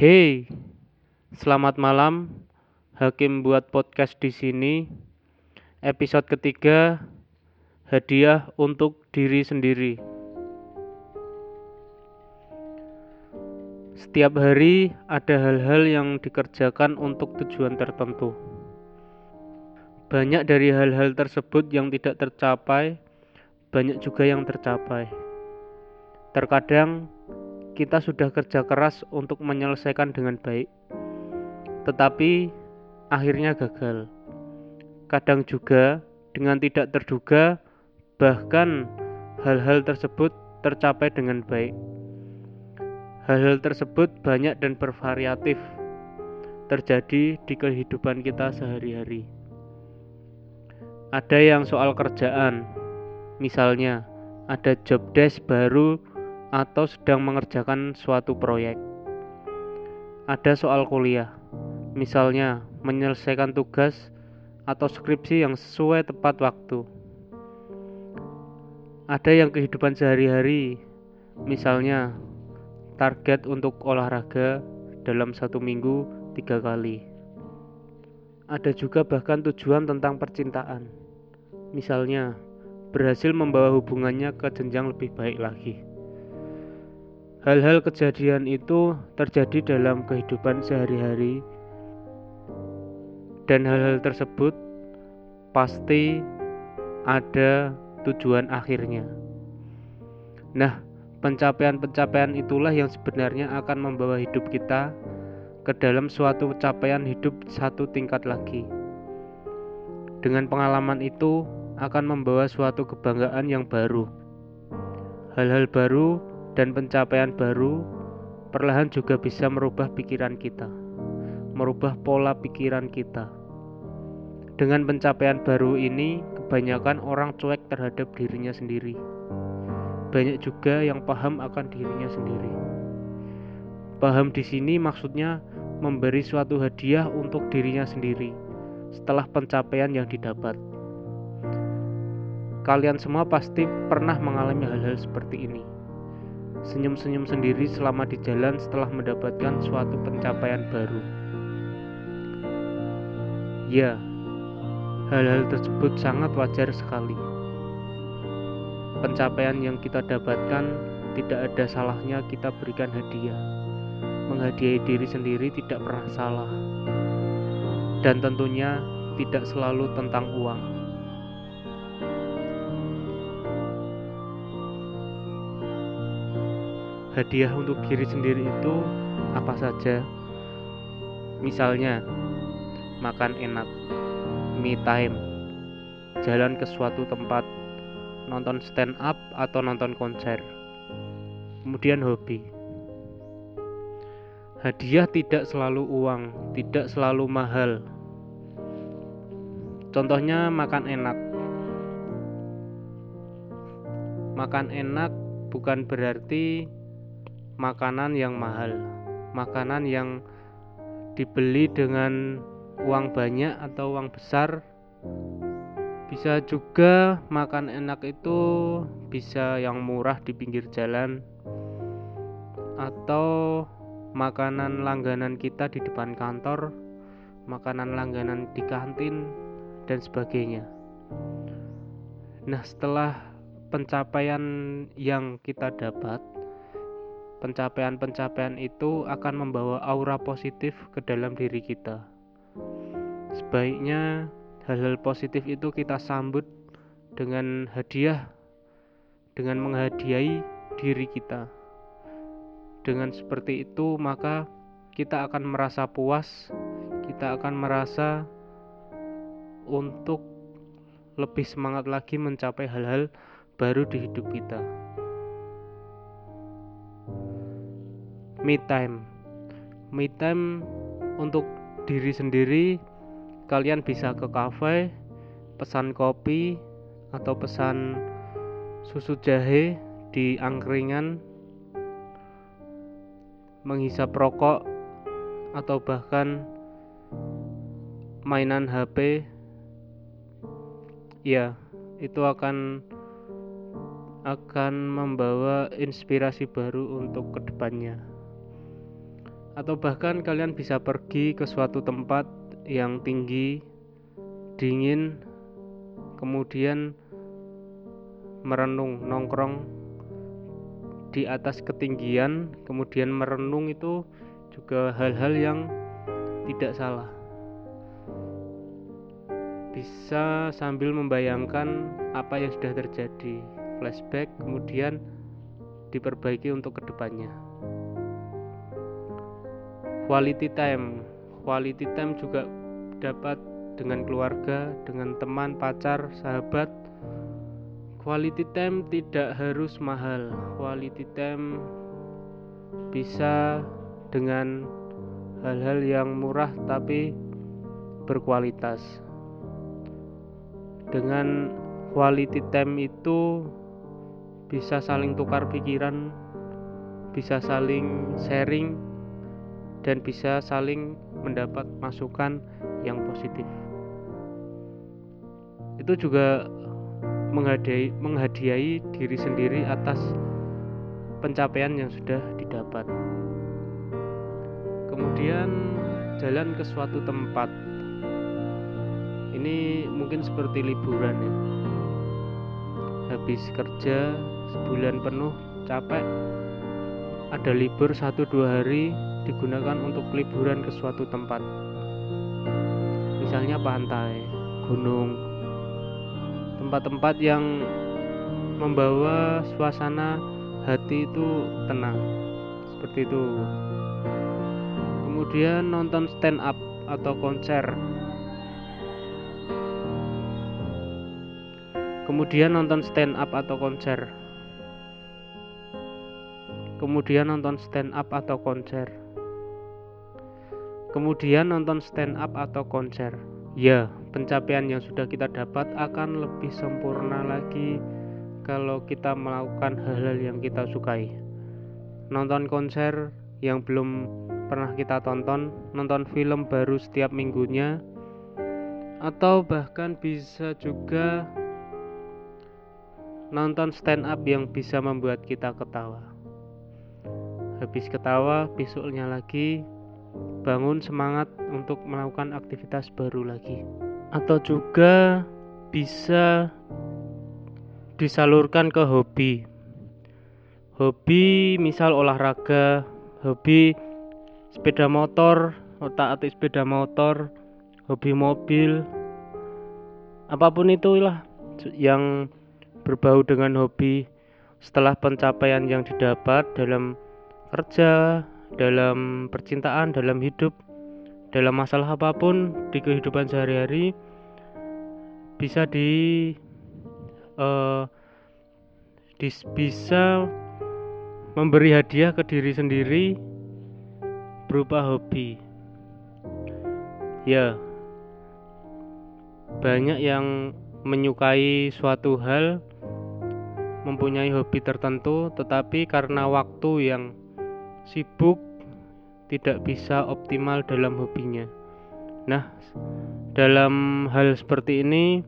Hey, selamat malam. Hakim buat podcast di sini. Episode ketiga, hadiah untuk diri sendiri. Setiap hari ada hal-hal yang dikerjakan untuk tujuan tertentu. Banyak dari hal-hal tersebut yang tidak tercapai, banyak juga yang tercapai. Terkadang kita sudah kerja keras untuk menyelesaikan dengan baik, tetapi akhirnya gagal. Kadang juga dengan tidak terduga, bahkan hal-hal tersebut tercapai dengan baik. Hal-hal tersebut banyak dan bervariatif terjadi di kehidupan kita sehari-hari. Ada yang soal kerjaan, misalnya ada job desk baru atau sedang mengerjakan suatu proyek. Ada soal kuliah, misalnya menyelesaikan tugas atau skripsi yang sesuai tepat waktu. Ada yang kehidupan sehari-hari, misalnya target untuk olahraga dalam satu minggu tiga kali. Ada juga bahkan tujuan tentang percintaan, misalnya berhasil membawa hubungannya ke jenjang lebih baik lagi. Hal-hal kejadian itu terjadi dalam kehidupan sehari-hari, dan hal-hal tersebut pasti ada tujuan akhirnya. Nah, pencapaian-pencapaian itulah yang sebenarnya akan membawa hidup kita ke dalam suatu capaian hidup satu tingkat lagi. Dengan pengalaman itu akan membawa suatu kebanggaan yang baru. Hal-hal baru dan pencapaian baru perlahan juga bisa merubah pikiran kita, merubah pola pikiran kita. Dengan pencapaian baru ini, kebanyakan orang cuek terhadap dirinya sendiri. Banyak juga yang paham akan dirinya sendiri. Paham di sini maksudnya memberi suatu hadiah untuk dirinya sendiri setelah pencapaian yang didapat. Kalian semua pasti pernah mengalami hal-hal seperti ini. Senyum-senyum sendiri selama di jalan setelah mendapatkan suatu pencapaian baru. Ya, hal-hal tersebut sangat wajar sekali. Pencapaian yang kita dapatkan tidak ada salahnya kita berikan hadiah menghadiahi diri sendiri tidak pernah salah. Dan tentunya tidak selalu tentang uang. Hadiah untuk diri sendiri itu apa saja? Misalnya, makan enak, me time, jalan ke suatu tempat, nonton stand up atau nonton konser, kemudian hobi. Hadiah tidak selalu uang, tidak selalu mahal. Contohnya makan enak. Makan enak bukan berarti makanan yang mahal. Makanan yang dibeli dengan uang banyak atau uang besar. Bisa juga makan enak itu bisa yang murah di pinggir jalan atau makanan langganan kita di depan kantor, makanan langganan di kantin, dan sebagainya. Nah, setelah pencapaian yang kita dapat, pencapaian-pencapaian itu akan membawa aura positif ke dalam diri kita. Sebaiknya hal-hal positif itu kita sambut dengan hadiah, dengan menghadiahi diri kita. Dengan seperti itu, maka kita akan merasa puas, kita akan merasa untuk lebih semangat lagi mencapai hal-hal baru di hidup kita. Me time, me time untuk diri sendiri. Kalian bisa ke kafe, pesan kopi, atau pesan susu jahe di angkringan menghisap rokok atau bahkan mainan HP ya itu akan akan membawa inspirasi baru untuk ke depannya atau bahkan kalian bisa pergi ke suatu tempat yang tinggi, dingin, kemudian merenung, nongkrong di atas ketinggian, kemudian merenung itu juga hal-hal yang tidak salah. Bisa sambil membayangkan apa yang sudah terjadi, flashback, kemudian diperbaiki untuk ke depannya. Quality time, quality time juga dapat dengan keluarga, dengan teman, pacar, sahabat. Quality time tidak harus mahal. Quality time bisa dengan hal-hal yang murah tapi berkualitas. Dengan quality time itu bisa saling tukar pikiran, bisa saling sharing, dan bisa saling mendapat masukan yang positif. Itu juga menghadiahi, menghadiahi diri sendiri atas pencapaian yang sudah didapat. Kemudian jalan ke suatu tempat. Ini mungkin seperti liburan ya. Habis kerja sebulan penuh capek ada libur satu dua hari digunakan untuk liburan ke suatu tempat. Misalnya pantai gunung tempat-tempat yang membawa suasana hati itu tenang seperti itu. Kemudian nonton stand up atau konser. Kemudian nonton stand up atau konser. Kemudian nonton stand up atau konser kemudian nonton stand up atau konser? Ya pencapaian yang sudah kita dapat akan lebih sempurna lagi kalau kita melakukan hal-hal yang kita sukai. Nonton konser yang belum pernah kita tonton nonton film baru setiap minggunya atau bahkan bisa juga nonton stand up yang bisa membuat kita ketawa. Habis ketawa besoknya lagi bangun semangat untuk melakukan aktivitas baru lagi. Atau juga bisa disalurkan ke hobi. Hobi misal olahraga hobi sepeda motor otak atik sepeda motor hobi mobil apa pun itulah yang berbau dengan hobi. Setelah pencapaian yang didapat dalam kerja, dalam percintaan, dalam hidup, dalam masalah apa pun di kehidupan sehari-hari bisa di uh, dis, bisa memberi hadiah ke diri sendiri berupa hobi. Ya, banyak yang menyukai suatu hal, mempunyai hobi tertentu, tetapi karena waktu yang sibuk tidak bisa optimal dalam hobinya. Nah, dalam hal seperti ini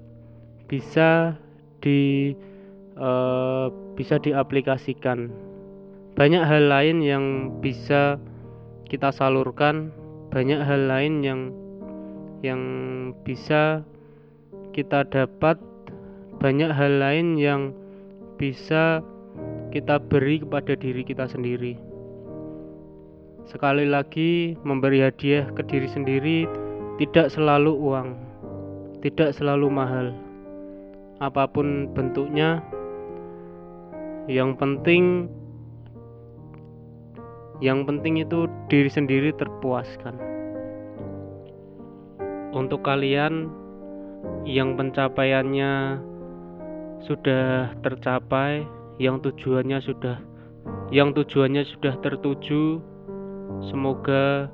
bisa di uh, bisa diaplikasikan. Banyak hal lain yang bisa kita salurkan, banyak hal lain yang yang bisa kita dapat, banyak hal lain yang bisa kita beri kepada diri kita sendiri. Sekali lagi, memberi hadiah ke diri sendiri tidak selalu uang, tidak selalu mahal. Apa pun bentuknya, yang penting yang penting itu diri sendiri terpuaskan. Untuk kalian yang pencapaiannya sudah tercapai, yang tujuannya sudah yang tujuannya sudah tertuju, Semoga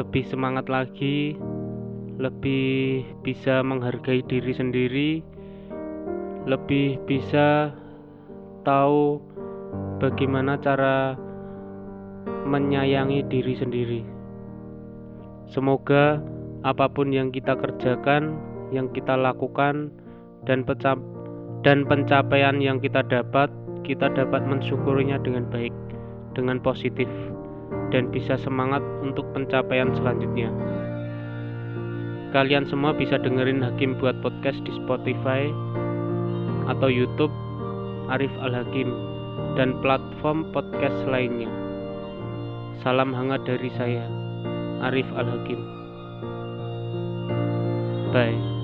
lebih semangat lagi, lebih bisa menghargai diri sendiri, lebih bisa tahu bagaimana cara menyayangi diri sendiri. Semoga apa pun yang kita kerjakan, yang kita lakukan, dan dan pencapaian yang kita dapat, kita dapat mensyukurinya dengan baik, dengan positif dan bisa semangat untuk pencapaian selanjutnya. Kalian semua bisa dengerin Hakim buat podcast di Spotify atau YouTube Arif Al-Hakim dan platform podcast lainnya. Salam hangat dari saya, Arif Al-Hakim. Bye.